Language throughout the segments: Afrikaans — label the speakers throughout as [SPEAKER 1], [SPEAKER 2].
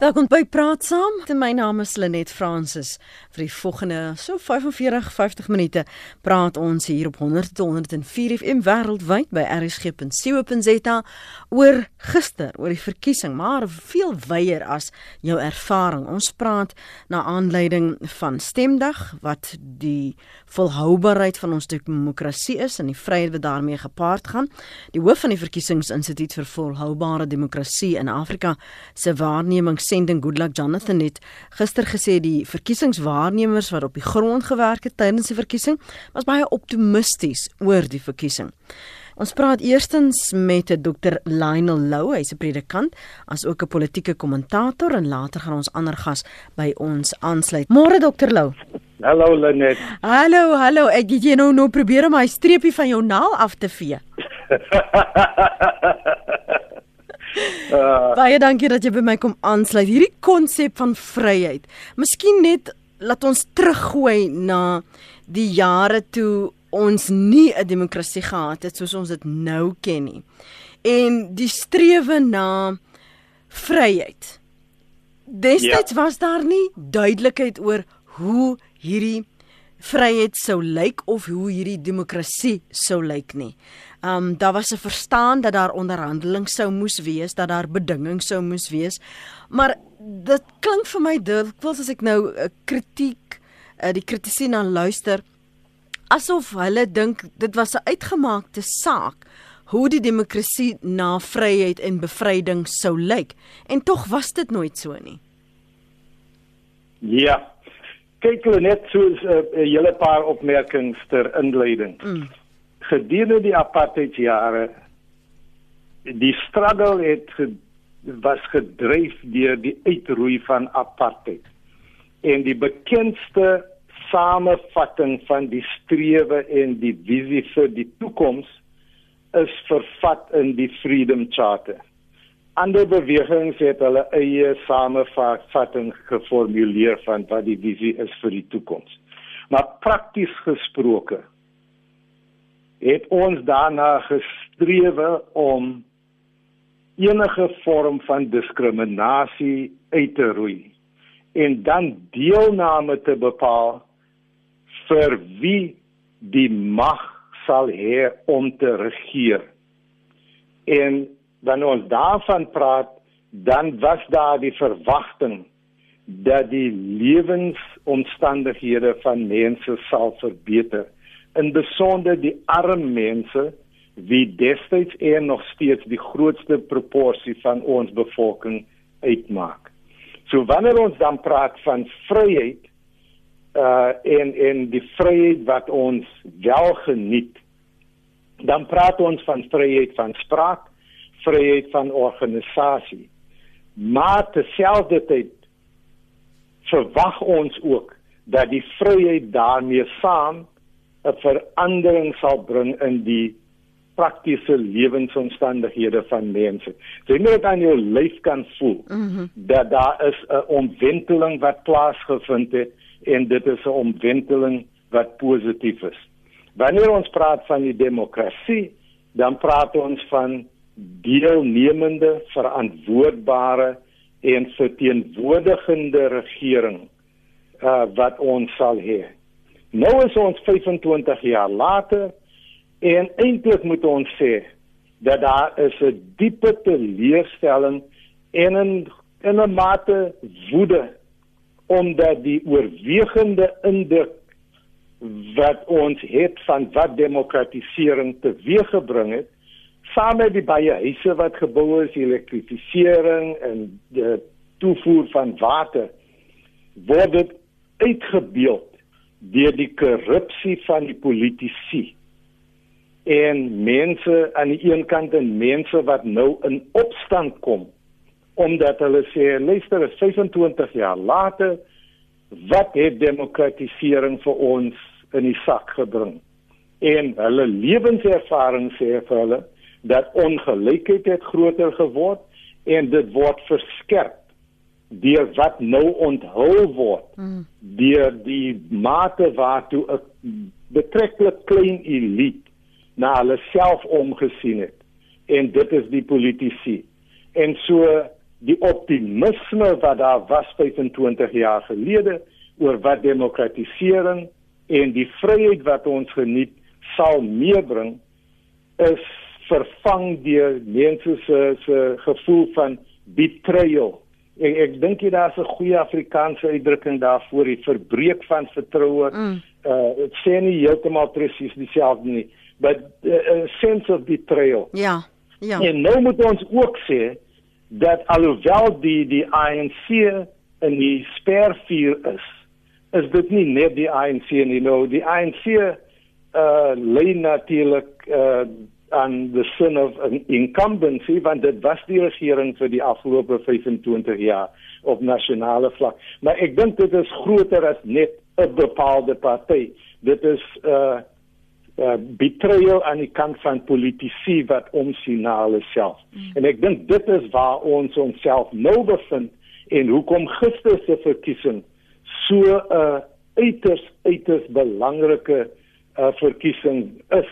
[SPEAKER 1] Welkom by Praat Saam. My naam is Lenet Fransis. Vir die volgende so 45 50 minute praat ons hier op 100 tot 104 FM wêreldwyd by rsg.co.za oor gister, oor die verkiesing, maar veel wyeer as jou ervaring. Ons praat na aanleiding van Stemdag wat die volhoubaarheid van ons demokrasie is en die vryheid wat daarmee gepaard gaan. Die hoof van die Verkiesingsinstituut vir Volhoubare Demokrasie in Afrika se waarneming sending Goodluck Jonathan het gister gesê die verkiesingswaarnemers wat op die grond gewerk het tydens die verkiesing was baie optimisties oor die verkiesing. Ons praat eerstens met Dr Lionel Lou, hy's 'n predikant, as ook 'n politieke kommentator en later gaan ons ander gas by ons aansluit. Môre Dr Lou.
[SPEAKER 2] Hallo Lenet.
[SPEAKER 1] Hallo, hallo. Ek het jy nou nou probeer om my streepie van jou naal af te vee. Uh, Baie dankie dat jy by my kom aansluit. Hierdie konsep van vryheid. Miskien net laat ons teruggooi na die jare toe ons nie 'n demokrasie gehad het soos ons dit nou ken nie. En die strewe na vryheid. Destyds ja. was daar nie duidelikheid oor hoe hierdie vryheid sou lyk of hoe hierdie demokrasie sou lyk nie. Um daar was 'n verstaan dat daar onderhandeling sou moes wees, dat daar bedingings sou moes wees. Maar dit klink vir my dikwels as ek nou 'n uh, kritiek uh, die kritisie na luister asof hulle dink dit was 'n uitgemaakte saak hoe die demokrasie na vryheid en bevryding sou lyk en tog was dit nooit so nie.
[SPEAKER 2] Ja. Kyk hulle net so 'n uh, hele paar opmerkings ter inleiding. Mm gedurende die apartheidjare die struggle het was gedryf deur die uitroei van apartheid en die bekendste samevatting van die strewe en die visie vir die toekoms is vervat in die Freedom Charter. Ander bewegings het hulle eie samevatting geformuleer van wat die visie is vir die toekoms. Maar prakties gesproke het ons daarna gestrewe om enige vorm van diskriminasie uit te roei en dan deelname te bepaal vir wie die mag sal hê om te regeer. En dan ons daarvan praat, dan was daar die verwagting dat die lewensomstandighede van mense sal verbeter in besonder die arm mense wie destyds en nog steeds die grootste proporsie van ons bevolking uitmaak. So wanneer ons dan praat van vryheid uh en en die vryheid wat ons wel geniet, dan praat ons van vryheid van spraak, vryheid van organisasie. Maar terselfdertyd verwag ons ook dat die vryheid daarmee saam 'n verandering sal bring in die praktiese lewensomstandighede van mense. Jy moet dit aan jou lyf kan voel mm -hmm. dat daar is 'n omwenteling wat plaasgevind het en dit is 'n omwenteling wat positief is. Wanneer ons praat van die demokrasie, dan praat ons van deelnemende, verantwoordbare en verteenwoordigende regering uh, wat ons sal hê. Nou is ons 25 jaar later en eintlik moet ons sê dat daar is 'n diepe teleurstelling en 'n in 'n mate woede omdat die oorwegende indruk wat ons het van wat demokratisering teweeggebring het saam met die baie huise wat gebou is, elektrifisering en die toevoer van water word dit uitgebeeld deur die korrupsie van die politici en mense aan die een kant en mense wat nou in opstand kom omdat hulle sê luister 25 jaar later wat het demokratisering vir ons in die sak gebring? En hulle lewenservaring sê vir hulle dat ongelykheid het groter geword en dit word verskerp deur wat nou onthul word mm. deur die mate waartoe 'n betreklik klein elite na hulle self omgesien het en dit is die politici en so die optimisme wat daar was 25 jaar gelede oor wat demokratisering en die vryheid wat ons geniet sal meebring is vervang deur mense se se gevoel van betrayal. Ek ek dink jy daar's 'n goeie Afrikaanse uitdrukking daarvoor, die verbreek van vertroue. Mm. Uh dit sê nie heeltemal presies dieselfde nie, but uh, a sense of betrayal.
[SPEAKER 1] Ja. Ja.
[SPEAKER 2] En nou moet ons ook sê dat alhoewel die die ANC in die spervuur is, is dit nie net die ANC nie, nou die ANC uh lê natuurlik uh aan the sin of incumbency want dit was die regering vir die afgelope 25 jaar op nasionale vlak. Maar ek dink dit is groter as net 'n bepaalde party. Dit is uh uh betrayal aan die kant van politici wat omsien na hulle self. Mm. En ek dink dit is waar ons onsself nou bevind en hoekom gister se verkiesing so 'n uh, uiters uiters belangrike uh, verkiesing is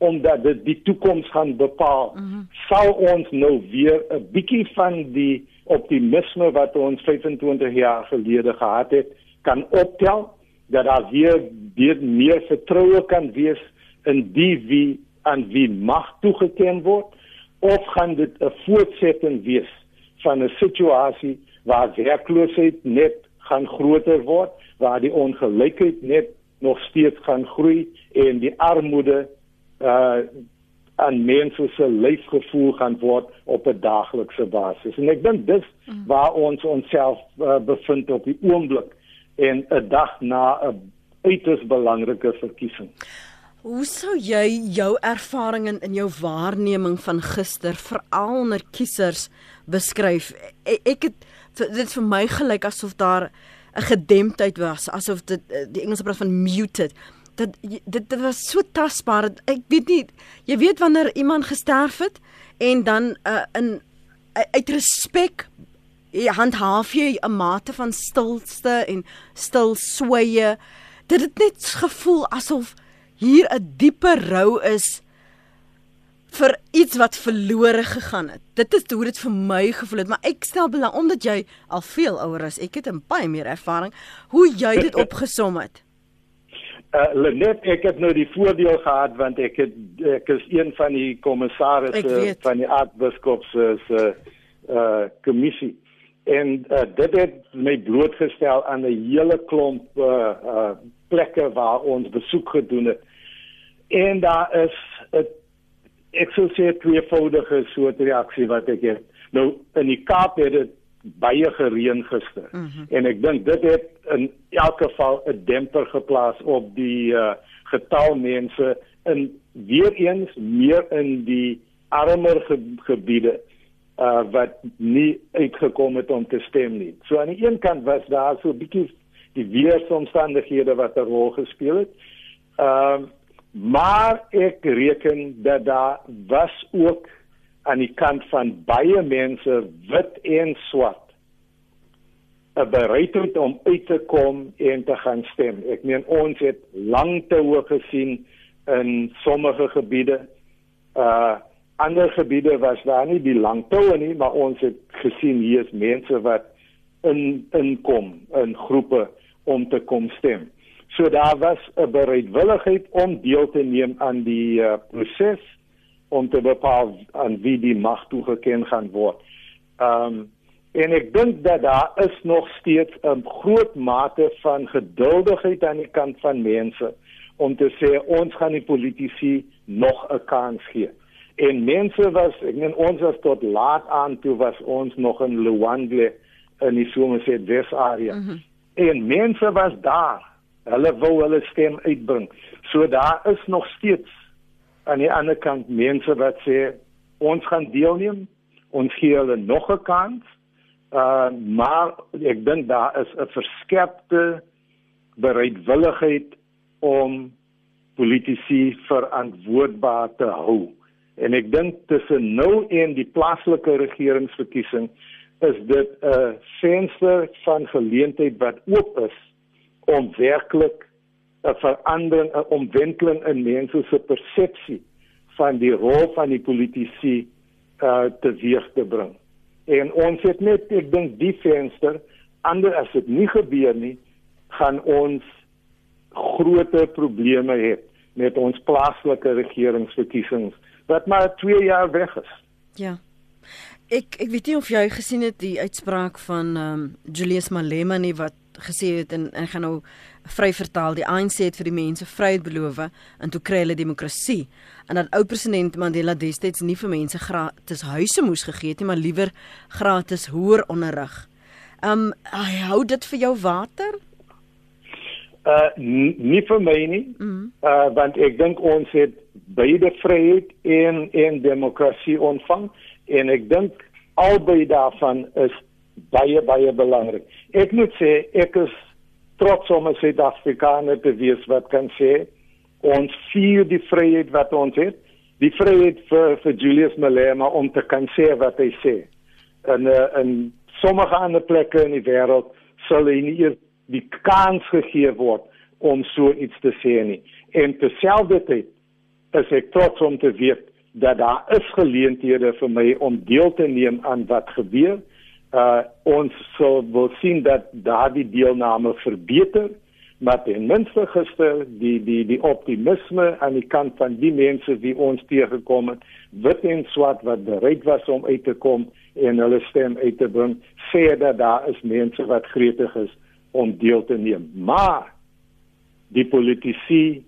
[SPEAKER 2] omdat dit die toekoms gaan bepaal mm -hmm. sal ons nou weer 'n bietjie van die optimisme wat ons 25 jaar gelede gehad het kan optel dat daar weer weer meer vertroue kan wees in die wie aan wie mag toegeken word of gaan dit 'n voortsetting wees van 'n situasie waar werkloosheid net gaan groter word waar die ongelykheid net nog steeds gaan groei en die armoede uh aan mense se leefgevoel gaan word op 'n daaglikse basis. En ek dink dis mm. waar ons onsself uh, bevind op die oomblik en 'n dag na 'n uiters belangrike verkiesing.
[SPEAKER 1] Hoe sou jy jou ervaring in, in jou waarneming van gister veral onder kiesers beskryf? Ek, ek het dit vir my gelyk asof daar 'n gedemptheid was, asof dit eh, die Engelse praat van muted dit dit dit was so tasbaar. Ek weet nie jy weet wanneer iemand gesterf het en dan uh, in uit respek handhaaf jy 'n mate van stilste en stil sweye. Dit het net gevoel asof hier 'n diepe rou is vir iets wat verlore gegaan het. Dit is hoe dit vir my gevoel het, maar ek stel belang omdat jy al veel ouer is. Ek het 'n baie meer ervaring hoe jy dit opgesom het.
[SPEAKER 2] Uh, Lenet, ek het nou die voordeel gehad want ek het ek is een van die kommissarisse van die aardbiskop se se uh kommissie en uh, dit het my blootgestel aan 'n hele klomp uh, uh plekke waar ons besoek gedoen het. En daar is 'n ek sou sê tweevoudige soort reaksie wat ek het. Nou in die Kaap het dit baie gereën gister. Mm -hmm. En ek dink dit het in elk geval 'n demper geplaas op die uh, getal mense in weer eens meer in die armer ge gebiede uh wat nie uitgekom het om te stem nie. So aan die een kant was daar so 'n bietjie die weeromstandighede wat 'n rol gespeel het. Ehm uh, maar ek reken dat daar was ook aan die kant van baie mense wit en swart 'n bereidheid om uit te kom en te gaan stem. Ek meen ons het lank te hoog gesien in sommige gebiede. Uh ander gebiede was daar nie die lang toue nie, maar ons het gesien hier is mense wat in inkom in groepe om te kom stem. So daar was 'n bereidwilligheid om deel te neem aan die uh, proses om te bepaal aan wie die mag toegeken gaan word. Um en ek dink dat daar is nog steeds 'n groot mate van geduldigheid aan die kant van mense om te sê ons gaan die politici nog 'n kans gee. En mense was ek meen ons was tot laat aan toe was ons nog in Luandle in die Somerset West area. Mm -hmm. En mense was daar. Hulle wou hulle stem uitbring. So daar is nog steeds aan die ander kant mense wat sê ons gaan deelneem, ons gee hulle nog 'n kans. Uh maar ek dink daar is 'n verskerpte bereidwilligheid om politici verantwoordbaar te hou. En ek dink tussen nou en die plaaslike regeringsverkiesing is dit 'n venster van geleentheid wat oop is om werklik 'n verandering, 'n omwenteling in mense se persepsie van die rol van die politici uh teweeg te bring. En ons het net ek dink die venster ander as dit nie gebeur nie, gaan ons groot probleme hê met ons plaaslike regeringsverkiesings wat maar 2 jaar weg is.
[SPEAKER 1] Ja. Ek ek weet nie of jy gesien het die uitspraak van ehm um, Julius Malema nie wat gesê het en en gaan nou vry vertaal die ANC het vir die mense vryheid beloof en toe kry hulle demokrasie en dat ou president Mandela destyds nie vir mense gratis huise moes gegee het nie maar liewer gratis hoër onderrig. Um hy hou dit vir jou water?
[SPEAKER 2] Uh nie vir my nie. Mm -hmm. Uh want ek dink ons het beide vryheid en en demokrasie ontvang en ek dink albei daarvan is baie baie belangrik. Ek moet sê ek is trots om 'n Suid-Afrikaner te wees wat kan sê ons vier die vryheid wat ons het. Die vryheid vir vir Julius Malema om te kan sê wat hy sê. En uh, in sommige ander plekke in die wêreld sal hy nie eers die kans gegee word om so iets te sê nie. En terselfdertyd is ek trots om te weet dat daar is geleenthede vir my om deel te neem aan wat gebeur uh ons sal wil sien dat daardie deelname verbeter maar ten minste gister die die die optimisme aan die kant van die mense wie ons teëgekom het wit en swart wat bereid was om uit te kom en hulle stem uit te bring sê dat daar is mense wat gretig is om deel te neem maar die politici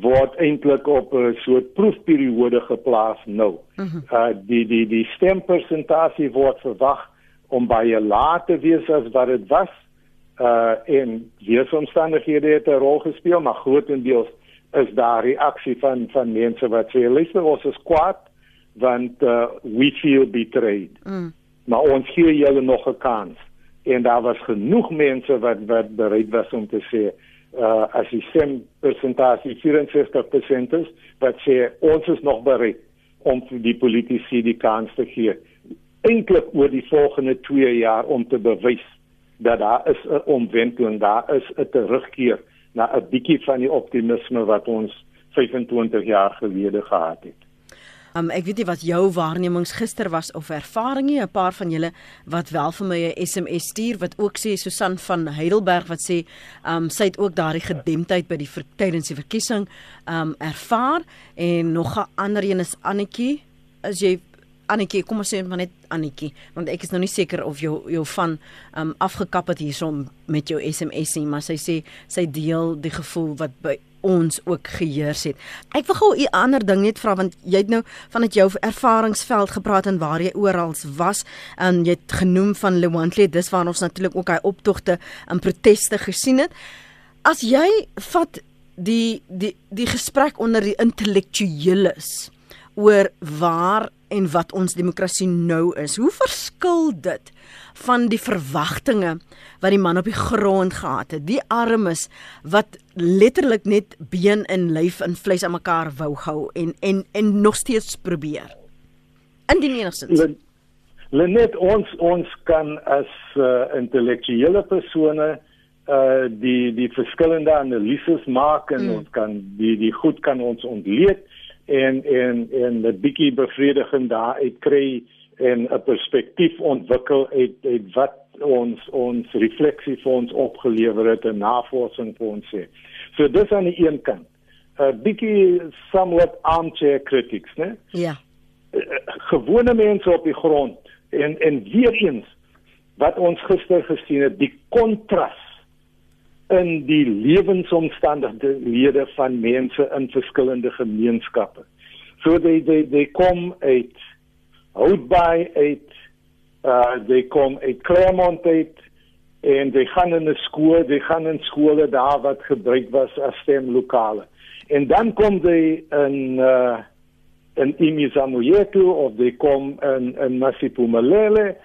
[SPEAKER 2] word eintlik op 'n soort proefperiode geplaas nou. Uh -huh. uh die die die stempersentasie word verwag om baie laat te wees as wat dit was. Uh en weeromstandighede het 'n rol gespeel, maar grootendeels is daar reaksie van van mense wat sê luister ons is kwaad want uh, we feel betrayed. Mm. Maar ons gee julle nog 'n kans. En daar was genoeg mense wat wat bereid was om te sê uh as die sem persentasie 64% is wat sê ons is nog bereid om die politici die kans te gee eintlik oor die volgende 2 jaar om te bewys dat daar is 'n omwenteling, daar is 'n terugkeer na 'n bietjie van die optimisme wat ons 25 jaar gelede gehad het.
[SPEAKER 1] Um, ek weet nie wat jou waarnemings gister was of ervaring nie, 'n paar van julle wat wel vir my 'n SMS stuur wat ook sê Susan van Heidelberg wat sê, um sy het ook daardie gedemptheid by die tydens die verkiesing um ervaar. En nog 'n ander een is Annetjie, as jy Annetjie, kom ons sê maar net Annetjie, want ek is nou nie seker of jou jou van um afgekap het hierson met jou SMS nie, maar sy sê sy deel die gevoel wat by ons ook geheers het. Ek wil gou 'n ander ding net vra want jy het nou van dit jou ervaringsveld gepraat en waar jy oral was en jy het genoem van Lewandle, dis waar ons natuurlik ook hy optogte en proteste gesien het. As jy vat die die die gesprek onder die intellektueles oor waar en wat ons demokrasie nou is. Hoe verskil dit van die verwagtinge wat die man op die grond gehad het? Die armes wat letterlik net been en lyf en vleis aan mekaar wou hou en en en nog steeds probeer. Indien enigstens.
[SPEAKER 2] Lenet ons ons kan as uh, intellektuele persone uh die die verskillende analises maak en mm. ons kan die die goed kan ons ontleed en en en 'n bietjie bevrediging daar uit kry en 'n perspektief ontwikkel uit uit wat ons ons refleksie vir ons opgelewer het en navorsing vir ons sê. So dis aan die een kant. 'n bietjie somewhat armchair critics, né?
[SPEAKER 1] Ja.
[SPEAKER 2] Gewone mense op die grond en en weer eens wat ons gister gesien het, die kontras in die lewensomstandighede van mense in verskillende gemeenskappe. So they they they kom uit Houtbaai uit uh they kom uit Claremont uit en they gaan in 'n skool, they gaan in skole daar wat gebruik was as stemlokale. En dan kom they in uh in Imizamoyetu of they kom in in Masipumalele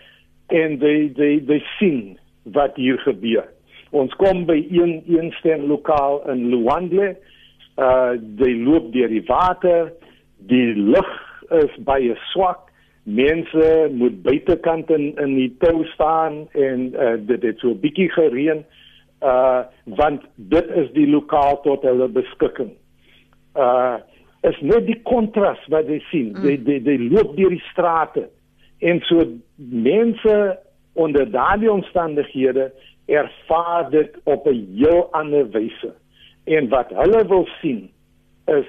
[SPEAKER 2] en they they they sien wat hier gebeur ons kom by een een stem lokaal in Luandle. Uh die loop deur die water die lug is baie swak. Mense moet buitekant in in die tou staan en uh, dit het so bietjie gereën uh want dit is die lokaal tot hulle beskikking. Uh is net die kontras wat jy sien mm. die die die loop deur die strate. En so mense onder daardie omstandighede ervaar dit op 'n heel ander wyse. En wat hulle wil sien is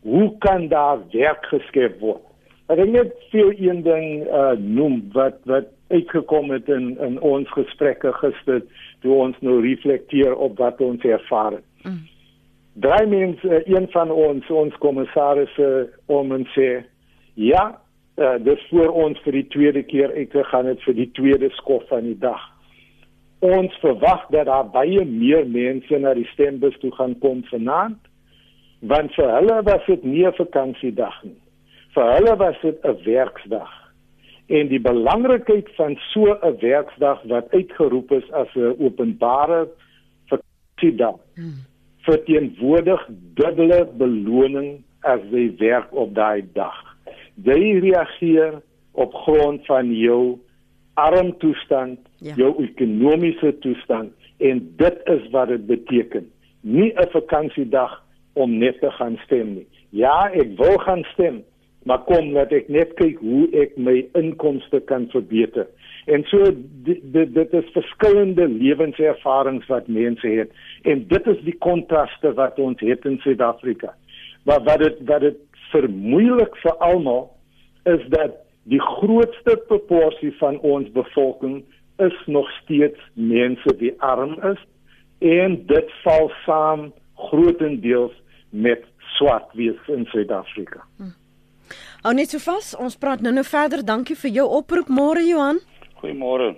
[SPEAKER 2] hoe kan daar werk geskep word? Ek het net veel een ding uh noem wat wat uitgekom het in in ons gesprekke gister toe ons nou reflekteer op wat ons ervaar het. Mm. Drie mense, uh, een van ons ons kommissarisse om en sê ja, uh, dis vir ons vir die tweede keer ek gaan dit vir die tweede skof van die dag. Ons verwag dat daar baie meer mense na die stembus toe gaan kom vanaand want vir hulle was dit nie 'n vakansiedag nie. Vir hulle was dit 'n werksdag. En die belangrikheid van so 'n werksdag wat uitgeroep is as 'n openbare vakansiedag hmm. verteenwoordig dubbele beloning as jy werk op daai dag. Jy reageer op grond van jou arm toestand, ja. jou ekonomiese toestand en dit is wat dit beteken. Nie 'n vakansiedag om net te gaan stem nie. Ja, ek wil gaan stem, maar kom dat ek net kyk hoe ek my inkomste kan verbeter. En so dit dit is verskillende lewenservarings wat mense het en dit is die kontraste wat ons het in Suid-Afrika. Maar wat dit wat dit vermoeilik vir almal is dat die grootste proporsie van ons bevolking is nog steeds mense wie arm is en dit val saam grootendeels met swart wees in Suid-Afrika. Hm.
[SPEAKER 1] Ou net so vas, ons praat nou nou verder. Dankie vir jou oproep môre Johan.
[SPEAKER 3] Goeiemôre.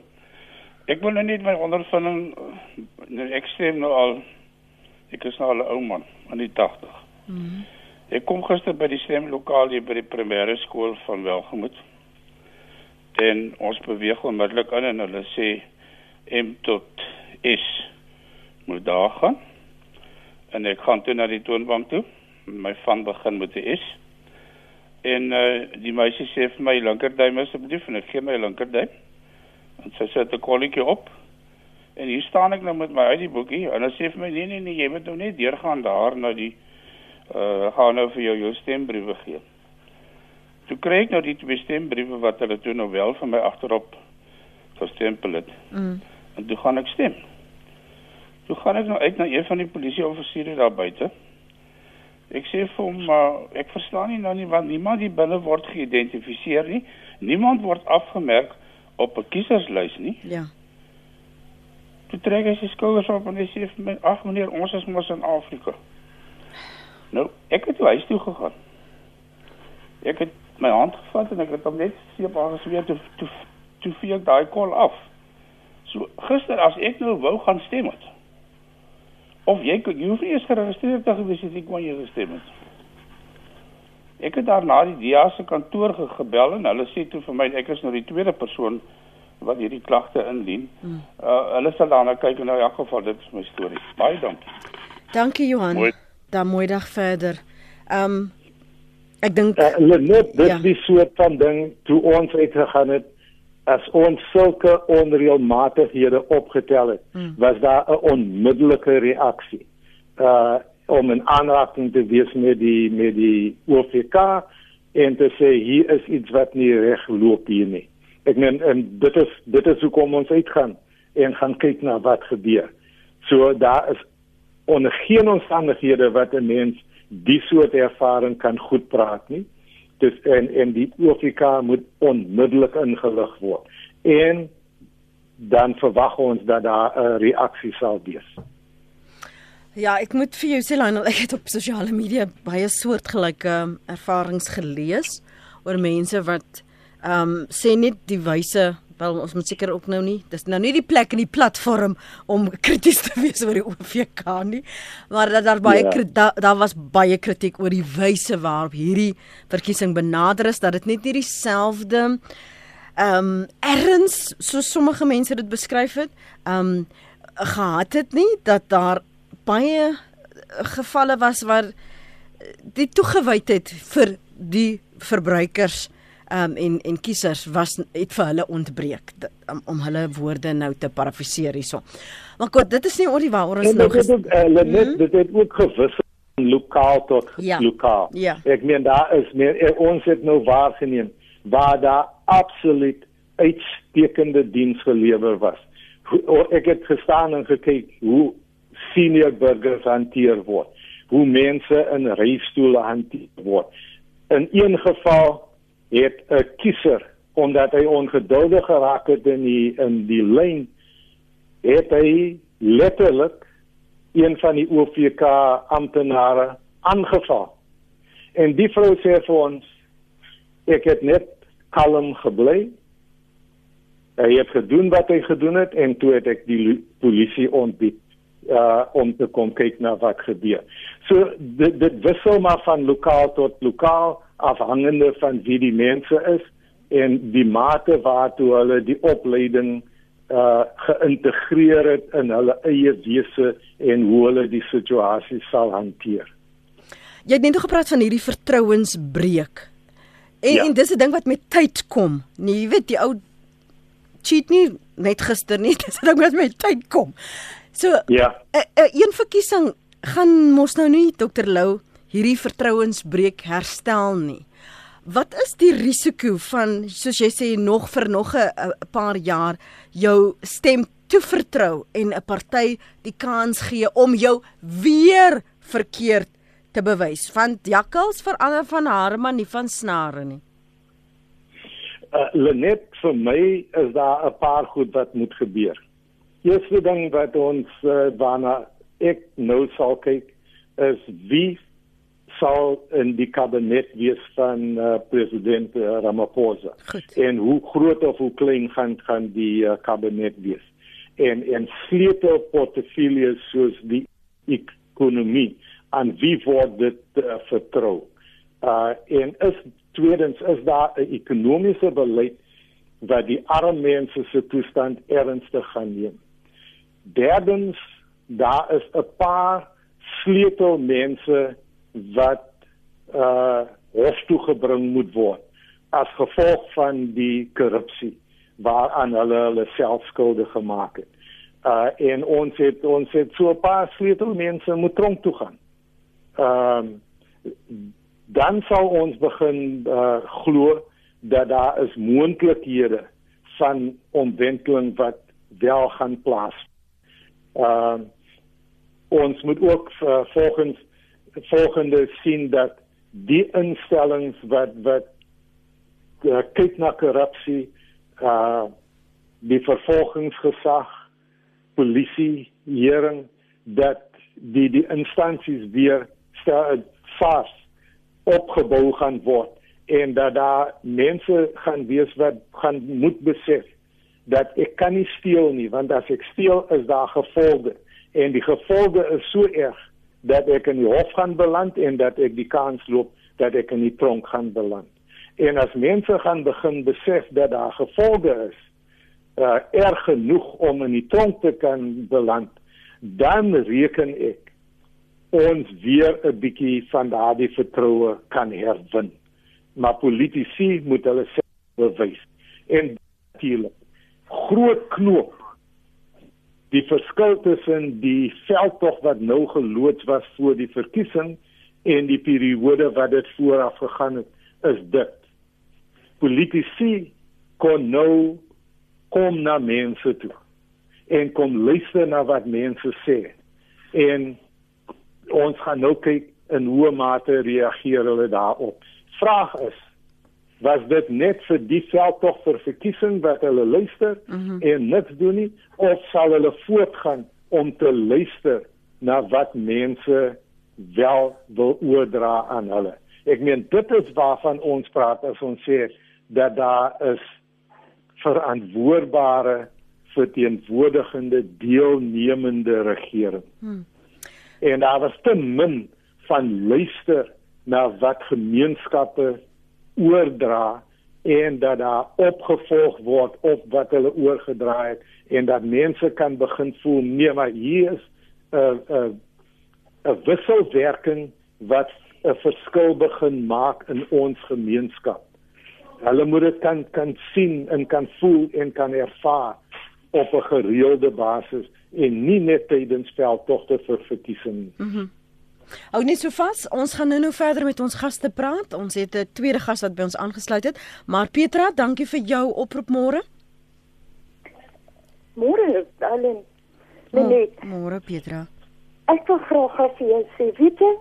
[SPEAKER 3] Ek wil nou net my ondervinding nou ek stem nou al ek is nou al 'n ou man aan die 80. Mhm. Ek kom gister by die stemlokaal hier by die primêre skool van Welgemoed. En ons beweeg onmiddellik aan en hulle sê M tot S moet daar gaan en ek gaan toe na die toonbank toe. My van begin met 'n S. En uh die meisie sê vir my linkerduim asseblief en ek gee my linkerduim. En sy sit 'n kolletjie op. En hier staan ek nou met my ID boekie en hulle sê vir my nee nee nee jy moet nou net deurgaan daar na die uh gaan nou vir jou jou stembriewe gee. Toe kry ek nou die twee stembriewe wat hulle toe nou wel vir my agterop gestempel het. Mm. En toe gaan ek stem. Toe gaan ek nou uit na een van die polisieoffisiere daar buite. Ek sê vir hom, uh, ek verstaan nie nou nie want niemand die binne word geïdentifiseer nie. Niemand word afgemerk op 'n kieserslys nie.
[SPEAKER 1] Ja.
[SPEAKER 3] Toe trek hy sy skouers op en hy sê vir my, "Ag meneer, ons is mos in Afrika." Nou, ek het toe huis toe gegaan. Ek het my hand gevat en ek het hom net seep aangesweer toe toe toe vee ek daai kol af. So gister as ek nou wou gaan stem het. Of jy jy hoef nie eens geregistreer te gewees het ek kon jy gestem het. Ek het daar na die DEA se kantoor gebel en hulle sê toe vir my ek is nou die tweede persoon wat hierdie klagte indien. Hmm. Uh hulle sal daarna kyk en nou in elk geval dit is my storie. Baie dankie.
[SPEAKER 1] Dankie Johan. Mooi. Dan mooi dag verder. Um ek dink
[SPEAKER 2] uh, net dit ja. die soort van ding toe ons uitgegaan het as ons sulke onreëlmatighede opgetel het, hmm. was daar 'n onmiddellike reaksie. Uh om 'n aanraking te wees met die met die OFK en te sê hier is iets wat nie reg loop hier nie. Ek meen en dit is dit is hoe kom ons uitgaan en gaan kyk na wat gebeur. So daar is onder geen omstandighede wat 'n mens die soort ervaring kan goed praat nie dis en en die OFK moet onmiddellik ingelig word. En dan verwag ons dat daar 'n reaksie sal wees.
[SPEAKER 1] Ja, ek moet vir jou sê Lionel, ek het op sosiale media baie soortgelyke um, ervarings gelees oor mense wat ehm um, sê net die wyse wel ons moet seker ook nou nie dis nou nie die plek in die platform om krities te wees oor die OVK nie maar dat daar baie ja. daar da was baie kritiek oor die wyse waarop hierdie verkiesing benader is dat dit net nie dieselfde ehm um, erns so sommige mense dit beskryf het ehm um, gehad het nie dat daar baie gevalle was waar die toegewydheid vir die verbruikers um, en en kiesers was het vir hulle ontbreek om, om hulle woorde nou te parafraseer hierso. Maar God, dit is nie oor die waaroor ons nou
[SPEAKER 2] dit het, uh, net, hmm? dit het ook gewis lokaal tot ja. lokaal. Ja. Ek meen daar is meer eh, ons het nou waargeneem waar daar absoluut uitstekende diens gelewer was. Ek het gestaan en gekyk hoe senior burgers hanteer word, hoe mense in reistoole hanteer word. In een geval het 'n kiezer omdat hy ongeduldig geraak het in die in die lyn het hy letterlik een van die OVK amptenare aangeval. En die vrou sê vir ons ek het net kalm gebly. Hy het gedoen wat hy gedoen het en toe het ek die polisie ontbied uh om te kom kyk na wat gebeur. So dit dit wissel maar van lokaal tot lokaal afhangende van wie die mense is en die mate waartoe hulle die opleiding uh geïntegreer het in hulle eie wese en hoe hulle die situasie sal hanteer.
[SPEAKER 1] Jy het net gepraat van hierdie vertrouensbreuk. En, ja. en dis 'n ding wat met tyd kom. Nee, jy weet die ou cheat nie net gister nie, dis 'n ding wat met tyd kom. So ja. 'n een verkiesing gaan mos nou nie Dr Lou hierdie vertrouensbreuk herstel nie. Wat is die risiko van soos jy sê nog vir nog 'n paar jaar jou stem toe vertrou en 'n party die kans gee om jou weer verkeerd te bewys? Want jakkals verander van hare maar nie van snare nie.
[SPEAKER 2] Uh, Lenet vir my is daar 'n paar goed wat moet gebeur. Eerste ding wat ons uh, waarna ek nou sal kyk is wie sal in die kabinet wees van uh, president uh, Ramaphosa. Goed. En hoe groot of hoe klein gaan gaan die uh, kabinet wees? En en sleutel portefeuilles soos die ekonomie aan wie word dit uh, vertrou? Uh en is tweedens is daar 'n ekonomiese beleid wat die arme mense se toestand ernstig gaan neem. Derdens daar is 'n paar sleutelmense wat uh hof toe gebring moet word as gevolg van die korrupsie waaraan hulle hulle self skuldig gemaak het. Uh en ons het ons het so 'n paar sleutelmense moet tronk toe gaan. Ehm uh, dan sal ons begin uh glo dat daar is moontlikhede van omwenteling wat wel gaan plaas. Ehm uh, ons moet ook uh, volgens volgende sien dat die instellings wat wat uh, kyk na korrupsie uh die vervolgingsgesag polisie hierin dat die die instansies weer vas opgebou gaan word en dat daar mense gaan wees wat gaan moet besef dat ek kan nie steel nie want as ek steel is daar gevolge. En die gevolge is so erg dat ek in die hof gaan beland en dat ek die kans loop dat ek in die tronk gaan beland. En as mense gaan begin besef dat daar gevolge is, uh, erg genoeg om in die tronk te kan beland, dan reken ek ons weer 'n bietjie van daardie vertroue kan herwin. Maar politici moet hulle self bewys. En natuurlik groot knoop die verskil tussen die veldtog wat nou geloods was voor die verkiesing en die periode wat dit vooraf gegaan het is dit. Politici kon nou kom na mense toe en kom luister na wat mense sê. En ons gaan nou kyk in hoe mate reageer hulle daarop. Vraag is was dit net vir die veldtog vir verkiesing wat hulle luister mm -hmm. en niks doen nie of sal hulle voortgaan om te luister na wat mense wel wil oordra aan hulle ek meen dit is waarvan ons praat as ons sê dat daar is verantwoordbare verteenwoordigende deelnemende regering hmm. en daar was te min van luister na wat gemeenskappe oordra en dat daar opgevolg word op wat hulle oorgedra het en dat mense kan begin voel nee maar hier is 'n 'n 'n wisselwerking wat 'n verskil begin maak in ons gemeenskap. Hulle moet dit kan kan sien en kan voel en kan ervaar op 'n gereelde basis en nie net tydens veldtogte vir verkiesing. Mm
[SPEAKER 1] Hou net so vas. Ons gaan nou-nou verder met ons gaste praat. Ons het 'n tweede gas wat by ons aangesluit het. Maar Petra, dankie vir jou oproep môre.
[SPEAKER 4] Môre, Allen. Nee,
[SPEAKER 1] môre Petra.
[SPEAKER 4] Ek wil graag vir jou sê, weet jy,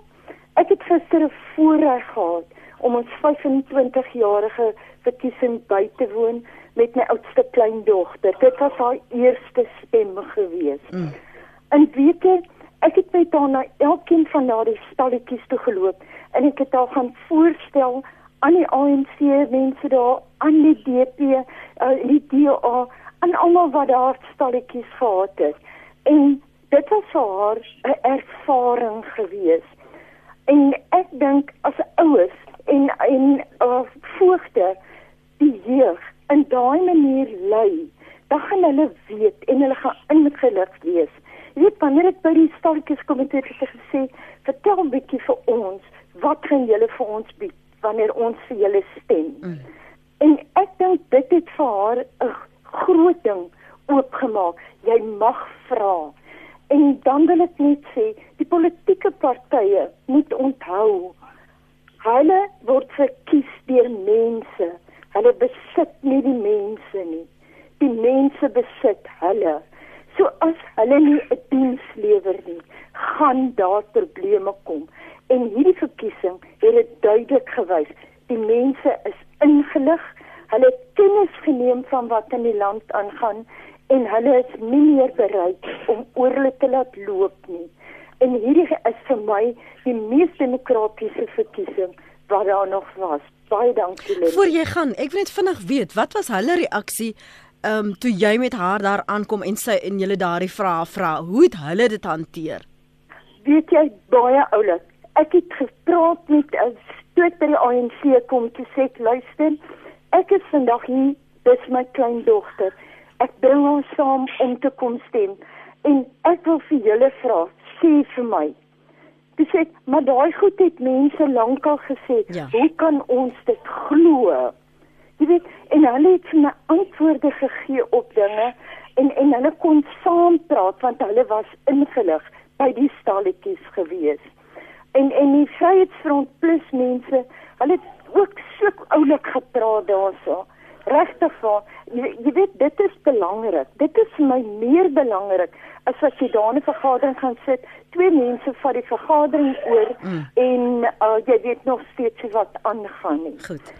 [SPEAKER 4] ek het gister 'n voorreg gehad om ons 25-jarige verkiesing by te woon met my oudste kleindogter. Dit was haar eerste stem gewees. Mm. En weet jy, ek het met haar na elkeen van daardie stalletjies toe geloop en ek het haar gaan voorstel aan die ANC mense daar, aan die DP, uh, die DA, aan almal wat daar stalletjies gehad het. En dit was vir haar 'n ervaring gewees. En ek dink as ouers en en uh, voogte die jeug in daai manier lei, dan gaan hulle weet en hulle gaan ingelig wees. Jy weet wanneer ek by die stalletjies kom het ek gesê, vertel 'n bietjie vir ons, wat gaan julle vir ons bied wanneer ons vir julle stem? Mm. En ek dink dit het vir haar 'n groot ding oopgemaak. Jy mag vra. En dan wil ek net sê, die politieke partye moet onthou hulle word verkies deur mense. Hulle besit nie die mense nie. Die mense besit hulle. So as hulle nie 'n diens lewer nie, gaan daar probleme kom. En hierdie verkiesing het dit duidelik gewys. Die mense is ingelig. Hulle het kennis geneem van wat in die land aangaan en hulle is nie meer bereid om oorlede te laat loop nie. En hierdie is vir my die mees demokratiese verkiesing wat daar nog was. Baie dankie Lily.
[SPEAKER 1] Voor jy gaan, ek wil net vinnig weet, wat was hulle reaksie ehm um, toe jy met haar daar aankom en sy en julle daardie vrae vra? Hoe het hulle dit hanteer?
[SPEAKER 4] Weet jy baie oulik. Ek het gepraat met 'n stoot by die ANC kom te sê luister, ek is vandag hier, dis my kleindogter ek bring ons saam om te kom stem en ek wil vir julle vra sê vir my dis ek maar daai goed het mense lankal gesê ja. hoe kan ons dit glo jy weet en hulle het my antwoorde gegee op dinge en en hulle kon saam praat want hulle was ingelig by die stalletjies gewees en en die vryheidsfront plus mense hulle het ook so oulik gepraat daarso regtig waar jy, jy weet dit is belangrik. Dit is vir my meer belangrik as wat jy daar 'n vergadering gaan sit, twee mense vat die vergadering oor mm. en uh, jy weet nog steeds wat aangaan nie.
[SPEAKER 1] Goed.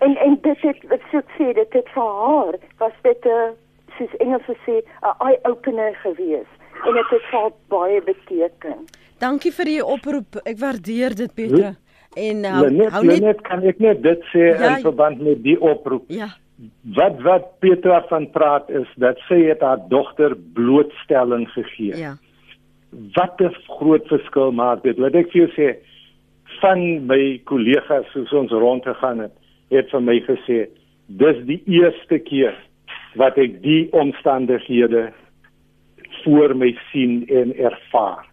[SPEAKER 4] En en dit het wat sou sê dit het vir haar was dit 'n soos Engels sê 'n eye opener gewees en dit het vir baie beteken.
[SPEAKER 1] Dankie vir die oproep. Ek waardeer dit Petra. Goed. En
[SPEAKER 2] uh, net, hou net net kan ek net dit sê ja, in verband met die oproep.
[SPEAKER 1] Ja.
[SPEAKER 2] Wat wat Petra van praat is dat sy het haar dogter blootstelling gegee.
[SPEAKER 1] Ja.
[SPEAKER 2] Wat 'n groot verskil maak dit. Laat ek vir jou sê van my kollegas soos ons rondgegaan het, het vir my gesê dis die eerste keer wat ek die omstandighede voor my sien en ervaar.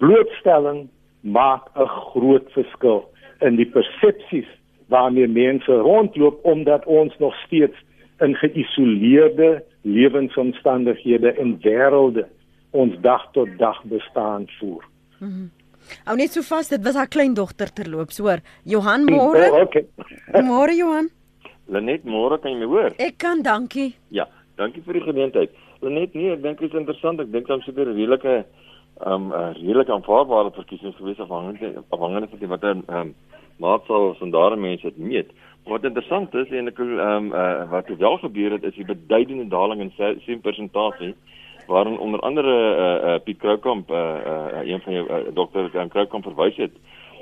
[SPEAKER 2] Blootstelling maak 'n groot verskil in die persepsies waarmee mense rondloop omdat ons nog steeds in geïsoleerde lewensomstandighede en wêrelde ons dag tot dag bestaan voer.
[SPEAKER 1] Mm -hmm. Ou net so vas dit was haar kleindogter terloops hoor. Johan môre.
[SPEAKER 2] Oh, okay.
[SPEAKER 1] môre Johan.
[SPEAKER 5] Lenet môre kan jy my hoor?
[SPEAKER 1] Ek kan dankie.
[SPEAKER 5] Ja, dankie vir die geleentheid. Lenet nee, ek dink dit is interessant. Ek dink dan seker 'n redelike um 'n uh, redelike aanvaarbare verkiesing gewees afhangende afhangende van wat 'n um maatsal van daar mense dit meet. Wat interessant is en ek um uh, wat wel gebeur het is die beduidende daling in sien persentasie waarin onder andere uh, uh, Piet Kroukamp uh, uh, een van jou uh, dokter Jan Kroukamp verwys het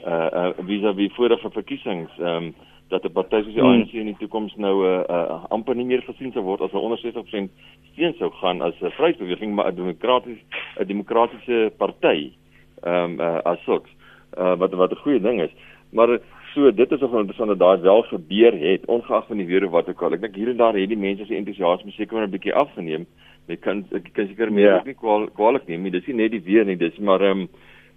[SPEAKER 5] uh, uh vis-à-vis vorige verkiesings um dat die party soos die hmm. ANC in die toekoms nou 'n uh, uh, amper nie meer gesien sou word as 'n onder 60% steun sou gaan as 'n vryheidsbeweging maar 'n demokraties 'n demokratiese party ehm um, uh, as sulks. Uh, wat wat 'n goeie ding is. Maar so dit is of interessant dat daai wel gebeur het ongeag van die weer of wat ook al. Ek dink hier en daar het die mense se entoesiasme seker maar 'n bietjie afgeneem ek kan ek kan seker meer yeah. Ja. nie kwal kwalik neem nie dis nie net die weer nie dis maar ehm um,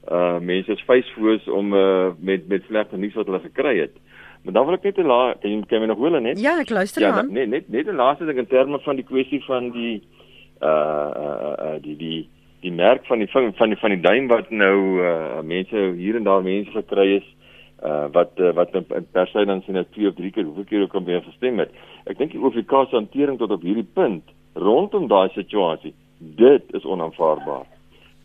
[SPEAKER 5] uh mense is feesfoos om uh, met met slegte nuus wat hulle gekry het Maar dan wil ek net 'n la kan jy kan my nog hoor net?
[SPEAKER 1] Ja, ek luister
[SPEAKER 5] ja,
[SPEAKER 1] aan.
[SPEAKER 5] Nee, net net 'n laaste ding in terme van die kwessie van die uh uh, uh die die die merk van die van die van die duim wat nou uh, mense hier en daar mense gekry is uh wat uh, wat in, in per se dan sien dit twee of drie keer hoeveel keer ook al weer gestem het. Ek dink die OFK se hantering tot op hierdie punt rondom daai situasie, dit is onaanvaarbaar.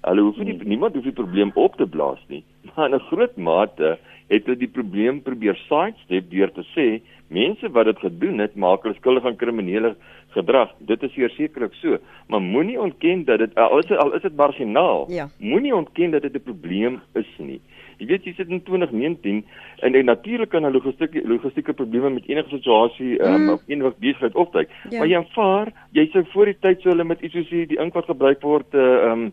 [SPEAKER 5] Hulle hoef nie hmm. niemand hoef die probleem op te blaas nie, maar in 'n groot mate het hulle die probleem probeer sidestep deur te sê mense wat dit gedoen het maak hulle skuldig aan kriminele gedrag. Dit is sekerlik so, maar moenie ontken dat dit al is al is dit marginaal. Ja. Moenie ontken dat dit 'n probleem is nie. Jy weet jy sit in 2019 en en natuurlik kan 'n logistieke logistieke probleme met enige situasie ehm um, mm. of enige besigheid opduik. Ja. Maar jy aanvaar, jy sou voor die tyd so hulle met iets soos die ink wat gebruik word eh, ehm uh, um,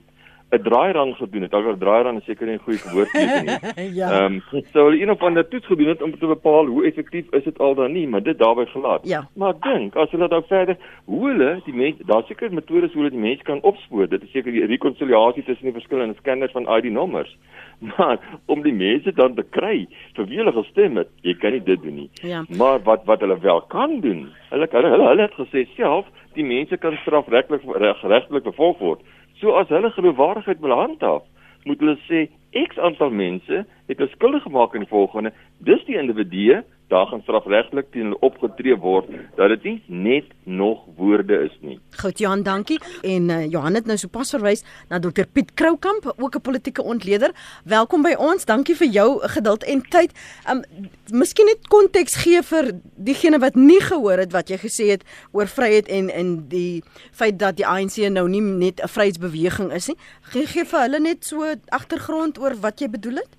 [SPEAKER 5] 'n draairang gedoen het. Alhoewel draairang is seker nie 'n goeie woord nie. ja. Ehm um, so hulle een of ander toets gedoen het om te bepaal hoe effektief is dit al dan nie, maar dit daarbey gelaat. Ja. Maar ek dink as hulle nou verder hoe hulle die mense, daar seker metodes hoe hulle die mense kan opspoor. Dit is seker die rekonsiliasie tussen die verskillende skanners van ID-nommers. Maar om die mense dan te kry vir wie hulle gestem het, jy kan nie dit doen nie. Ja. Maar wat wat hulle wel kan doen, hulle hulle hulle het gesê self die mense kan strafregtelik regregtelik vervolg word. So as hulle geloofwaardigheid wil handhaaf, moet hulle sê X aantal mense het hulle skuldig gemaak in die volgende. Dis die individue daar gaan strafregtelik teen hulle opgetree word dat dit nie net nog woorde is nie.
[SPEAKER 1] Goed Johan, dankie. En uh, Johan het nou sopas verwys na Dr Piet Kroukamp, ook 'n politieke ontleder. Welkom by ons. Dankie vir jou geduld en tyd. Um miskien net konteks gee vir diegene wat nie gehoor het wat jy gesê het oor vryheid en en die feit dat die ANC nou nie net 'n vryheidsbeweging is nie. Gee gee vir hulle net so agtergrond oor wat jy bedoel het.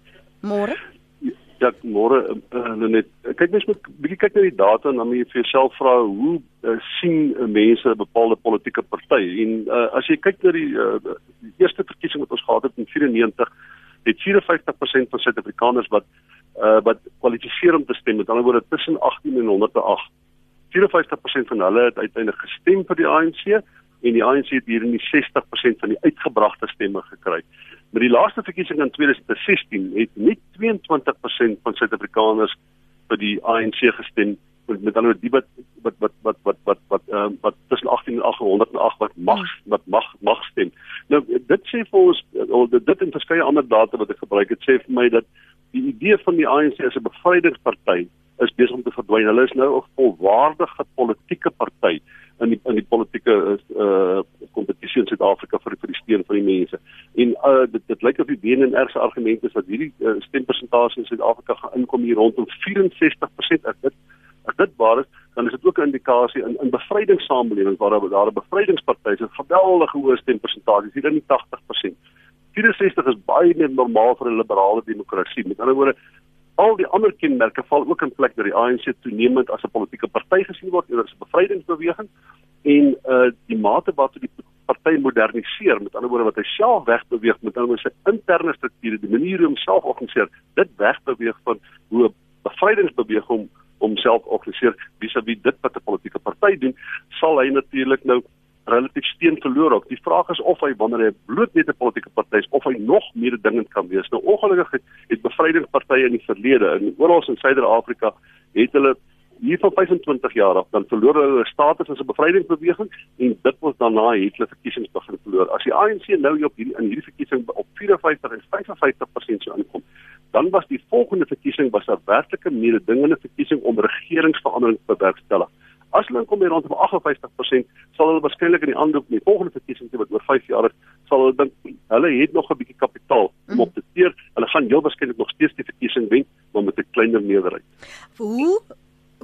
[SPEAKER 1] Môre
[SPEAKER 6] Ja, môre uh, net kyk mens moet bietjie kyk na die data en dan moet jy vir jouself vra hoe uh, sien uh, mense 'n bepaalde politieke party en uh, as jy kyk na die, uh, die eerste verkiesing wat ons gehad het in 94 het 54% van Suid-Afrikaners wat uh, wat kwalifiseer om te stem. Met ander woorde tussen 18 en 108 54% van hulle het uiteindelik gestem vir die ANC en die ANC het hier in die 60% van die uitgebragte stemme gekry. Met die laaste verkiesing in 2016 het net 22% van Suid-Afrikaners vir die ANC gestem met met ander die wat wat wat wat wat wat wat ehm wat tussen 18 en 808 wat mag wat mag mag stem. Nou dit sê vir ons dit dit en verskeie ander data wat ek gebruik het sê vir my dat die idee van die ANC as 'n bevrydingsparty is besig om te verdwyn. Hulle is nou 'n volwaardige politieke party in die in die politieke uh kompetisie in Suid-Afrika vir vir die steun van die mense. En uh dit dit lyk of die en ergste argument is dat hierdie uh, stempersentasie in Suid-Afrika gaan inkom hier rondom 64% as dit as dit waar is, dan is dit ook 'n indikasie in in bevrydingssamelewing waar daar 'n bevrydingsparty is, 'n geweldige hoë stempersentasie, hier in die 80%. 64 is baie meer normaal vir 'n liberale demokrasie. Met ander woorde, al die ander kenmerke val ook in plek dat die ANC toenemend as 'n politieke party gesien word eerder as 'n bevrydingsbeweging en uh die mate waartoe die party moderniseer met ander woorde wat hy self wegbeweeg met ander woorde sy interne strukture die manier hoe homself organiseer dit wegbeweeg van hoe 'n bevrydingsbeweging homself organiseer vis-à-vis dit wat 'n politieke party doen sal hy natuurlik nou relatief steen verloor ook. Die vraag is of hy wanneer hy bloot net 'n politieke party is of hy nog meer dingend kan wees. Nou ongelukkig het, het bevrydingspartye in die verlede in oral in Suider-Afrika het hulle hier van 25 jaar af dan verloor hulle status as 'n bevrydingsbeweging en dit was daarna het hulle verkiesings begin verloor. As die ANC nou op hierdie in hierdie verkiesing op 54 en 55% sou aankom, dan was die volgende verkiesing was 'n werklike mededingende verkiesing om regeringsverandering te bewerkstellig. As hulle kom by rondom 58%, sal hulle waarskynlik in die aanloop met die volgende verkiesing wat oor 5 jaar is, sal hulle dink hulle het nog 'n bietjie kapitaal om op te teer. Hulle gaan heel waarskynlik nog steeds die verkiesing wen, maar met 'n kleiner meerderheid.
[SPEAKER 1] Hoe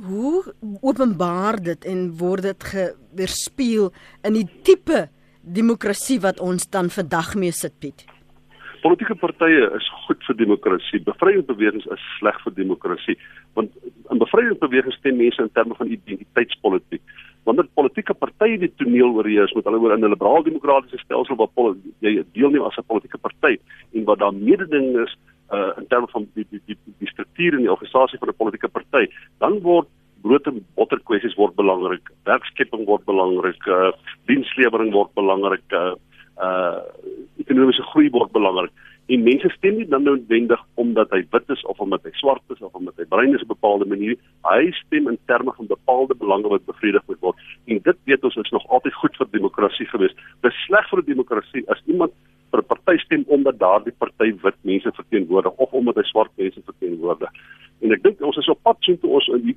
[SPEAKER 1] hoe openbaar dit en word dit geweerspieël in die tipe demokrasie wat ons dan vandag mee sit, Piet?
[SPEAKER 6] Politieke partye is goed vir demokrasie. Bevrydingsbewegings is sleg vir demokrasie, want in bevrydingsbewegings stem mense in terme van identiteitspolitiek. Wanneer politieke partye die toneel oorheers met hulle oor in 'n liberaal-demokratiese stelsel waar jy deelneem as 'n politieke party en wat daar mededinging is uh, in terme van die die die, die struktuur en die organisasie van 'n politieke party, dan word brood en botter kwessies word belangrik, werkskepping word belangrik, uh, dienslewering word belangrik, uh, uh groei word belangrik en mense stem nie dan noodwendig omdat hy wit is of omdat hy swart is of omdat hy bruin is op 'n bepaalde manier. Hy stem in terme van bepaalde belange wat bevredig moet word. En dit weet ons is nog altyd goed vir demokrasie gewees. Dit is sleg vir 'n demokrasie as iemand vir 'n party stem omdat daardie party wit mense verteenwoordig of omdat hy swart mense verteenwoordig. En ek dink ons is op pad so toe ons in die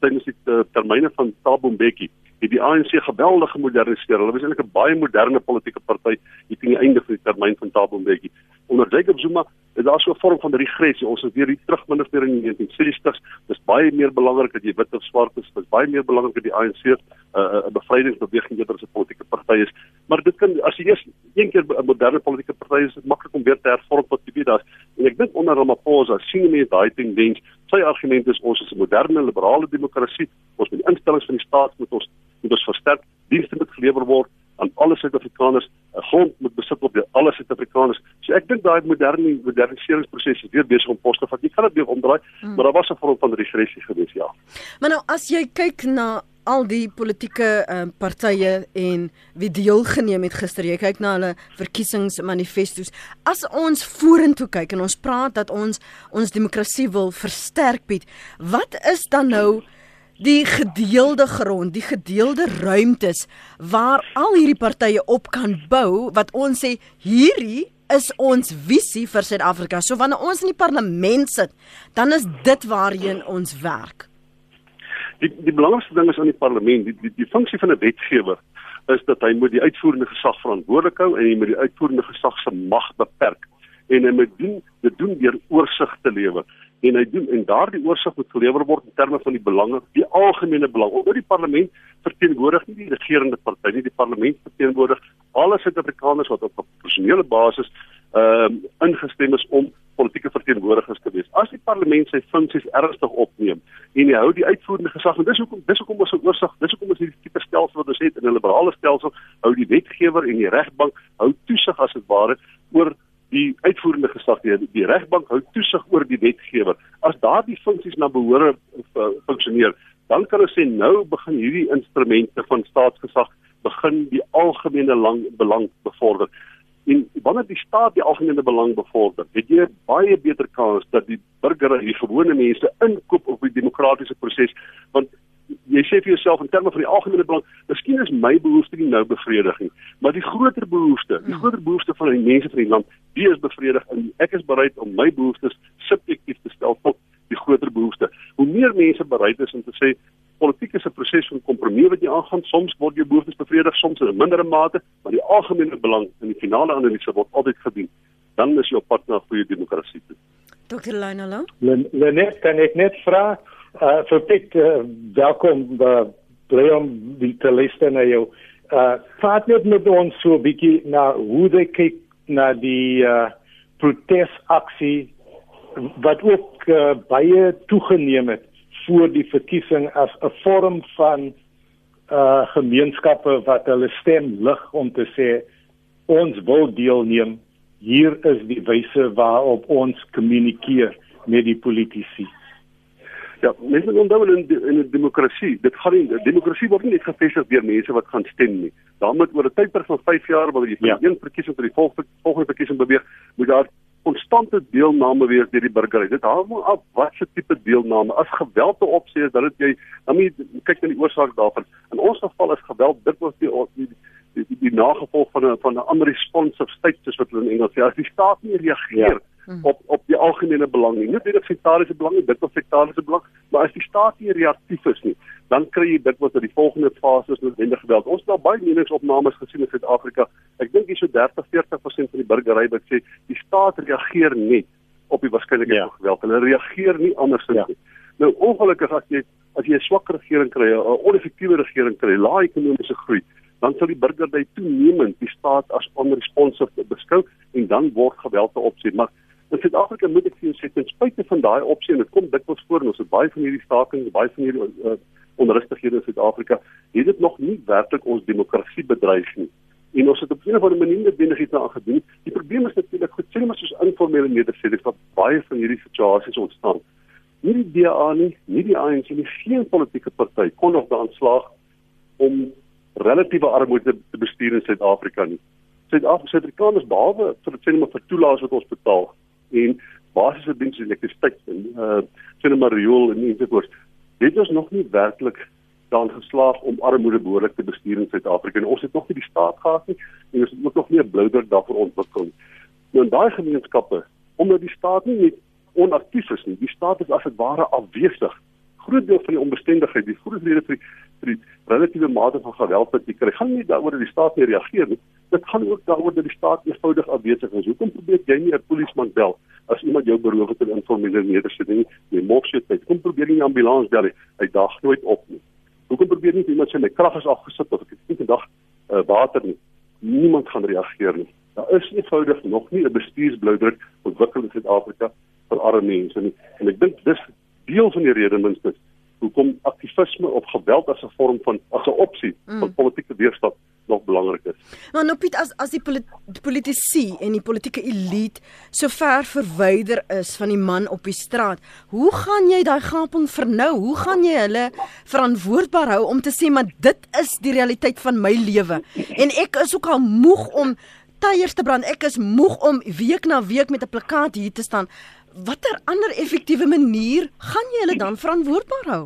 [SPEAKER 6] tydens die termyne van Thabo Mbeki het die ANC geweldig gemoderniseer. Hulle was eintlik 'n baie moderne politieke party hier teen die einde van die termyn van Thabo Mbeki. Onder Jacob Zuma is daar so 'n vorm van regressie. Ons is weer terug minder meer in die 1960s. Dis baie meer belangrik dat jy wit of swart is. Dis baie meer belangrik dat die ANC 'n uh, 'n bevrydingsbeweging eerder as 'n politieke party is. Maar dit kan as jy eers een keer 'n moderne politieke party is, dit maklik om weer te hervorm wat jy weet daar. En ek dink onder Ramaphosa sien mense daai tendens. Sy argument is ons is 'n moderne liberale demokrasie. Ons moet die instellings van die staat moet ons moet versterk. Dienste moet gelewer word aan alle Suid-Afrikaners. 'n Grond moet besit word deur alle Suid-Afrikaners. So ek dink daai moderne moderniseringsproses is weer besig om pos te vat. Jy kan dit weer omdraai, hmm. maar daar was 'n vorm van regressie gewees, ja.
[SPEAKER 1] Maar nou as jy kyk na al die politieke uh, partye en wie deelgeneem het gister. Jy kyk na hulle verkiesingsmanifestos. As ons vorentoe kyk en ons praat dat ons ons demokrasie wil versterk, Piet, wat is dan nou die gedeelde grond, die gedeelde ruimtes waar al hierdie partye op kan bou wat ons sê hierdie is ons visie vir Suid-Afrika. So wanneer ons in die parlement sit, dan is dit waarheen ons werk.
[SPEAKER 6] Die die belangrikste ding is aan die parlement, die die, die funksie van 'n wetgewer is dat hy moet die uitvoerende gesag verantwoordelik hou en hy moet die uitvoerende gesag se mag beperk en hy moet doen dit doen deur oorsig te lewer en hy doen en daardie oorsig moet gelewer word in terme van die belange, die algemene belang. Omdat die parlement verteenwoordig nie die regerende party nie, die parlement verteenwoordig alle Suid-Afrikaners wat op 'n professionele basis ehm um, ingestem is om politieke verteenwoordigers te wees. As die parlement sy funksies ernstig opneem en hy hou die uitvoerende gesag en dis hoekom dis hoekom ons 'n oorsig, dis hoekom ons hierdie tipe stelsel wat ons het in 'n liberale stelsel hou die wetgewer en die regbank hou toesig as dit ware oor die uitvoerende gesag die, die regbank hou toesig oor die wetgewer. As daardie funksies na behoore uh, funksioneer dan kan ons sê nou begin hierdie instrumente van staatsgesag begin die algemene lang, belang bevorder. En wanneer die staat die algemene belang bevorder het jy baie beter kans dat die burger en die gewone mense inkoop op die demokratiese proses want jy sê vir jouself in terme van die algemene belang, miskien is my behoefte nie nou bevredig nie, maar die groter behoefte, die hmm. groter behoefte van die mense van die land, die is bevredig en ek is bereid om my behoeftes subjektief te stel tot die groter behoefte. Hoe meer mense bereid is om te sê politiek is 'n proses van kompromie wat jy aangaan, soms word jou behoeftes bevredig, soms in 'n mindere mate, maar die algemene belang in die finale analise word altyd gedien. Dan is jy op pad na 'n goeie demokrasie toe.
[SPEAKER 1] Dr. Lynalo.
[SPEAKER 2] Lenet, kan ek net vra uh vir Piet uh, welkom uh, bly om die te luister na jou. Uh praat net met ons so 'n bietjie na hoe jy kyk na die uh protesaksie wat ook uh, baie toegeneem het voor die verkiesing as 'n vorm van uh gemeenskappe wat hulle stem lig om te sê ons wil deelneem. Hier is die wyse waarop ons kommunikeer met die politici.
[SPEAKER 6] Ja, mense moet onthou in in 'n demokrasie, dit gaan nie demokrasie word nie net gefestig deur mense wat gaan stem nie. Daar moet oor 'n tydperk van 5 jaar wanneer jy van ja. een verkiesing tot die volgende volgende verkiesing beweeg, moet daar konstante deelname wees deur die burgery. Dit hang af wat se tipe deelname. As geweld te opsê is, dan het jy dan moet jy kyk na die oorsaak daarvan. In ons geval is geweld dit was die die, die, die, die nagevolg van 'n van 'n unresponsive state soos wat hulle in Engels sê. As die staat nie reageer ja Hmm. op op die algemene belang nie. Net die sektariese belang dit is sektariese belang, maar as die staat nie reaktief is nie, dan kry jy dit wat in die volgende fase is noodwendig geweld. Ons het al baie meningsopnames gesien in Suid-Afrika. Ek dink hier so 30-40% van die burgery wat sê die staat reageer net op die waarskynlikheid ja. van geweld. Hulle reageer nie anders ja. nie. Nou ongelukkig as jy as jy 'n swak regering kry, 'n oneffektiewe regering kry, lae ekonomiese groei, dan sal die burger by toenemend die staat as onresponsive beskou en dan word geweld te opsie. Maar In Suid-Afrika moet ek vir jou sê ten spyte van daai opsie en dit kom dikwels voor en ons het baie van hierdie stakings, baie van hierdie uh, onrustighede in Suid-Afrika, het dit nog nie werklik ons demokrasie bedreig nie. En ons het op 'n of ander manier net binne iets daaraan gedoen. Die probleem is natuurlik goed sê maar soos informele nedersettings wat baie van hierdie situasies ontstaan. Nie die DA nie, nie die ANC nie, geen politieke party kon nog daan slaag om relatiewe armoede te bestuur in Suid-Afrika nie. Suid-Afrikaners behalwe vir sinema vir toelaas wat ons betaal en basiese dienste elektrisiteit en uh sinema riool en ensovoorts. Dit is nog nie werklik dan geslaag om armoede behoorlik te bestuur in Suid-Afrika en ons het nog nie die staat gehad nie en ons het ook nog nie 'n bloudruk daarvoor ontwikkel nie. Nou in daai gemeenskappe omdat die staat nie net onaktief is nie, die staat is as dit ware afwesig groot deel van die onbestendigheid, die groot rede vir die, die relatiewe mate van geweld wat jy kry, gaan nie daaroor dat die staat nie reageer nie. Dit gaan ook daaroor dat die staat eenvoudig afwesig is. Hoekom probeer jy nie 'n polisieman bel as iemand jou beroof het in informele nedersetting nie? Jy tyd. Kom probeer nie 'n ambulans bel nie. Hy dag nooit op nie. Hoekom probeer nie iemand sê my krag is afgesit of ek het nie vandag uh, water nie? Niemand gaan reageer nie. Daar is eenvoudig nog nie 'n bestuursbloudruk ontwikkel in Suid-Afrika vir arme mense nie. En ek dink dis deel van die rede minstens hoekom aktivisme of geweld as 'n vorm van as 'n opsie mm. van politieke weerstand nog belangrik is.
[SPEAKER 1] Maar nou Piet as as die politici en die politieke elite so ver verwyder is van die man op die straat, hoe gaan jy daai gaping vernou? Hoe gaan jy hulle verantwoordbaar hou om te sê maar dit is die realiteit van my lewe en ek is ook al moeg om tyres te brand. Ek is moeg om week na week met 'n plakkaat hier te staan watter ander effektiewe manier gaan jy hulle dan verantwoordbaar hou?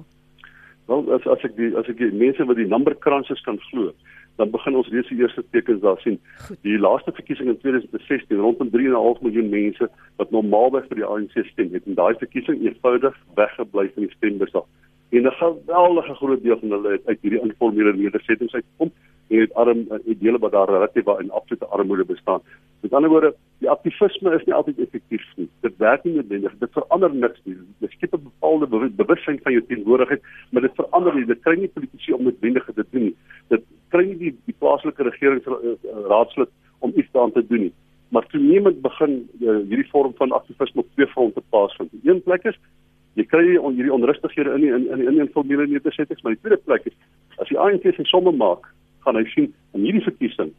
[SPEAKER 6] Wel as as ek die as ek die mense wat die numberkranses kan glo, dan begin ons reeds die eerste tekens daar sien. Goed. Die laaste verkiesing in 2016 rondom 3.5 miljoen mense wat normaalweg vir die ANC stem het en daai verkiesing eenvoudig weggebly van die stembus af. En 'n geweldige groot deel van hulle het uit hierdie informele nedersettings uitgekom en het arm het dele wat daar relatief in absolute armoede bestaan. Met ander woorde, die aktivisme is nie altyd effektief nie. Dit werk nie noodwendig. Dit verander niks nie. Dit skep 'n bepaalde bewustheid van jou teenwoordigheid, maar dit verander nie. Dit kry nie politici om noodwendig dit te doen nie. Dit kry nie die, die plaaslike regeringsraadslid om iets daaraan te doen nie. Maar toenemend begin uh, hierdie vorm van aktivisme op twee fronte plaasvind. Die een plek is jy kry on, hierdie onrustighede in die, in in in informele nedersettings, maar die tweede plek is as die ANC sy somme maak gaan hy sien in hierdie verkiesing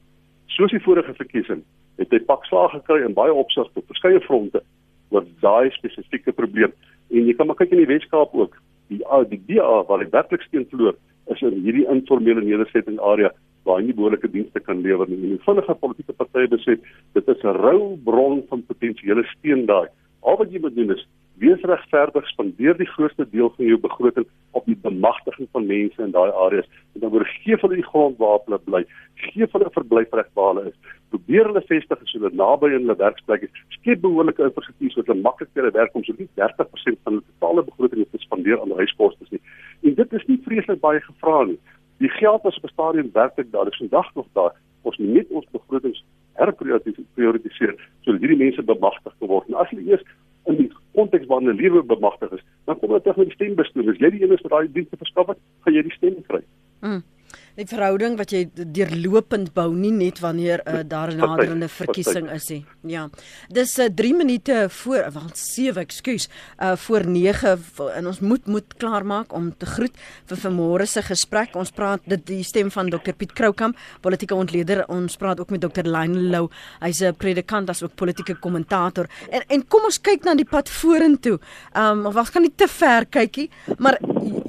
[SPEAKER 6] soos die vorige verkiesing het hy pak slaag gekry in baie opsigte op verskeie fronte oor daai spesifieke probleem. En jy kan maar kyk in die Weskaap ook die die DA waar hy werklik steen verloor is in hierdie informele nedersetting area waar hy nie behoorlike dienste kan lewer nie. En die vinnige politieke partye besê dit is 'n rou bron van potensiële steen daai. Al wat jy moet doen is wees regverdig, spandeer die grootste deel van jou begroting op die bemagtiging van mense in daai areas. En dan word gee hulle die grond waar hulle bly, gee hulle verblyfreg waar hulle is. Probeer hulle vestig so hulle naby aan hulle werksplek is. Skep behoorlike infrastruktuur sodat hulle maklik by hulle werk kom, so nie 30% van hulle totale begroting te spandeer aan reiskoste nie. En dit is nie vreeslik baie gevra nie. Die geld was op 'n stadium werklik daar. Dit is vandag nog daar. Ons moet net ons begrotings herprioritiseer sodat hierdie mense bemagtig word. En as hulle eers in die konteks waarin hulle lewe bemagtig is, dan kom hulle terug met die stembestuur. As jy die een is wat daai dienste verskaf het, gaan jy die stem kry.
[SPEAKER 1] Mm die verhouding wat jy deurlopend bou nie net wanneer uh, daar 'n naderende verkiesing is nie. Ja. Dis uh, 3 minute voor want 7, ekskuus, uh voor 9 en ons moet moet klaarmaak om te groet vir vanmôre se gesprek. Ons praat dit die stem van Dr Piet Kroukamp, politieke ontleder. Ons praat ook met Dr Lionel Lou. Hy's 'n predikant as ook politieke kommentator. En en kom ons kyk na die pad vorentoe. Um of wat gaan nie te ver kykie, maar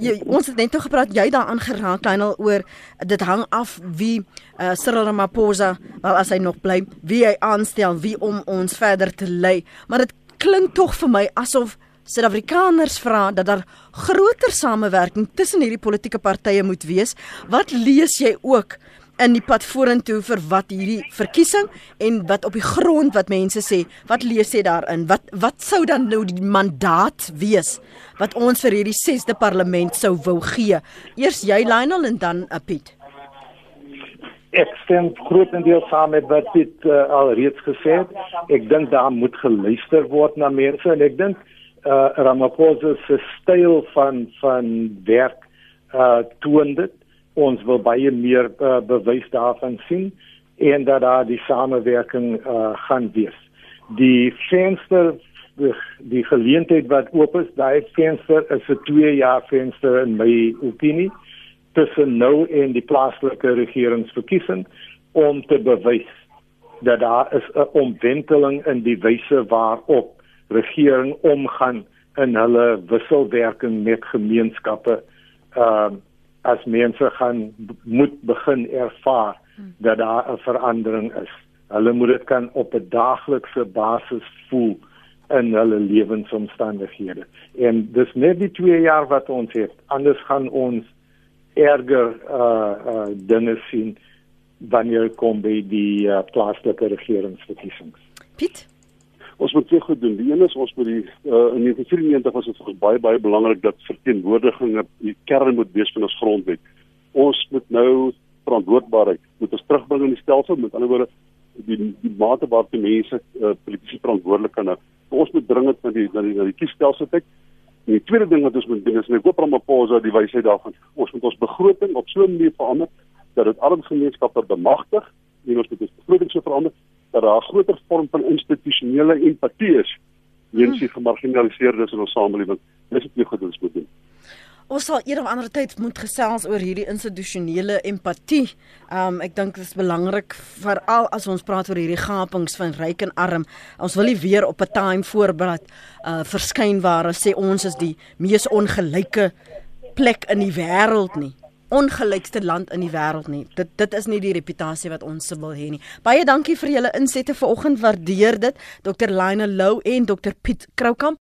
[SPEAKER 1] jy, ons het net nou gepraat jy daaraan geraak Lionel oor dit hang af wie uh, Cyril Ramaphosa wel as hy nog bly, wie hy aanstel, wie om ons verder te lei. Maar dit klink tog vir my asof Suid-Afrikaners vra dat daar groter samewerking tussen hierdie politieke partye moet wees. Wat lees jy ook in die pad vorentoe vir wat hierdie verkiesing en wat op die grond wat mense sê, wat lees jy daarin? Wat wat sou dan nou die mandaat wees wat ons vir hierdie 6de parlement sou wou gee? Eers jy Lionel en dan uh, Piet.
[SPEAKER 2] Ek stem grootendeels saam met wat Piet uh, al reeds gesê het. Ek dink daar moet geluister word na mense en ek dink uh, Ramaphosa se styl van van werk uh toon dit ons wil baie meer uh, bewys daarvan sien en dat daar die samewerking uh, gaan wees. Die venster die, die geleentheid wat oop is, daai venster is 'n 2 jaar venster in my opinie tussen nou en die plaaslike regeringsverkiesing om te bewys dat daar is 'n omwenteling in die wyse waarop regering omgaan in hulle wisselwerking met gemeenskappe. Ehm uh, as mense gaan moet begin ervaar dat daar 'n verandering is Hulle moet dit kan op 'n daaglikse basis voel in hulle lewensomstandighede. En dis net die 2 jaar wat ons het. Anders gaan ons erger uh uh dinge sien wanneer kom by die uh, plaaslike regeringsverkiesings.
[SPEAKER 1] Piet
[SPEAKER 6] Ons moet twee goed doen. Die een is ons moet die uh, in 1994 was dit baie baie belangrik dat verteenwoordiging die kern moet wees van ons grondwet. Ons moet nou verantwoordbaarheid moet ons terugbring in die stelsel met ander woorde die die mate waartoe mense uh, politici verantwoordelik kan hou. Ons moet dringend na die na die, die kiesstelsel kyk. En die tweede ding wat ons moet doen is net koop Ramaphosa die wysheid daarvan. Ons moet ons begroting op so 'n manier verander dat dit arm gemeenskappe bemagtig en ons moet ons begroting so verander dat daar 'n groter vorm van institusionele empatie is weens die gemarginaliseerdes in ons samelewing. Dis wat jy goed ons moet doen.
[SPEAKER 1] Ons sal eendag ander tyd moet gesels oor hierdie institusionele empatie. Um ek dink dit is belangrik veral as ons praat oor hierdie gapings van ryk en arm. Ons wil nie weer op 'n time voorblad uh verskyn waar ons sê ons is die mees ongelyke plek in die wêreld nie ongelykste land in die wêreld nie. Dit dit is nie die reputasie wat ons wil hê nie. Baie dankie vir julle insette vanoggend. Waardeer dit. Dr. Lionel Lou en Dr. Piet Kroukamp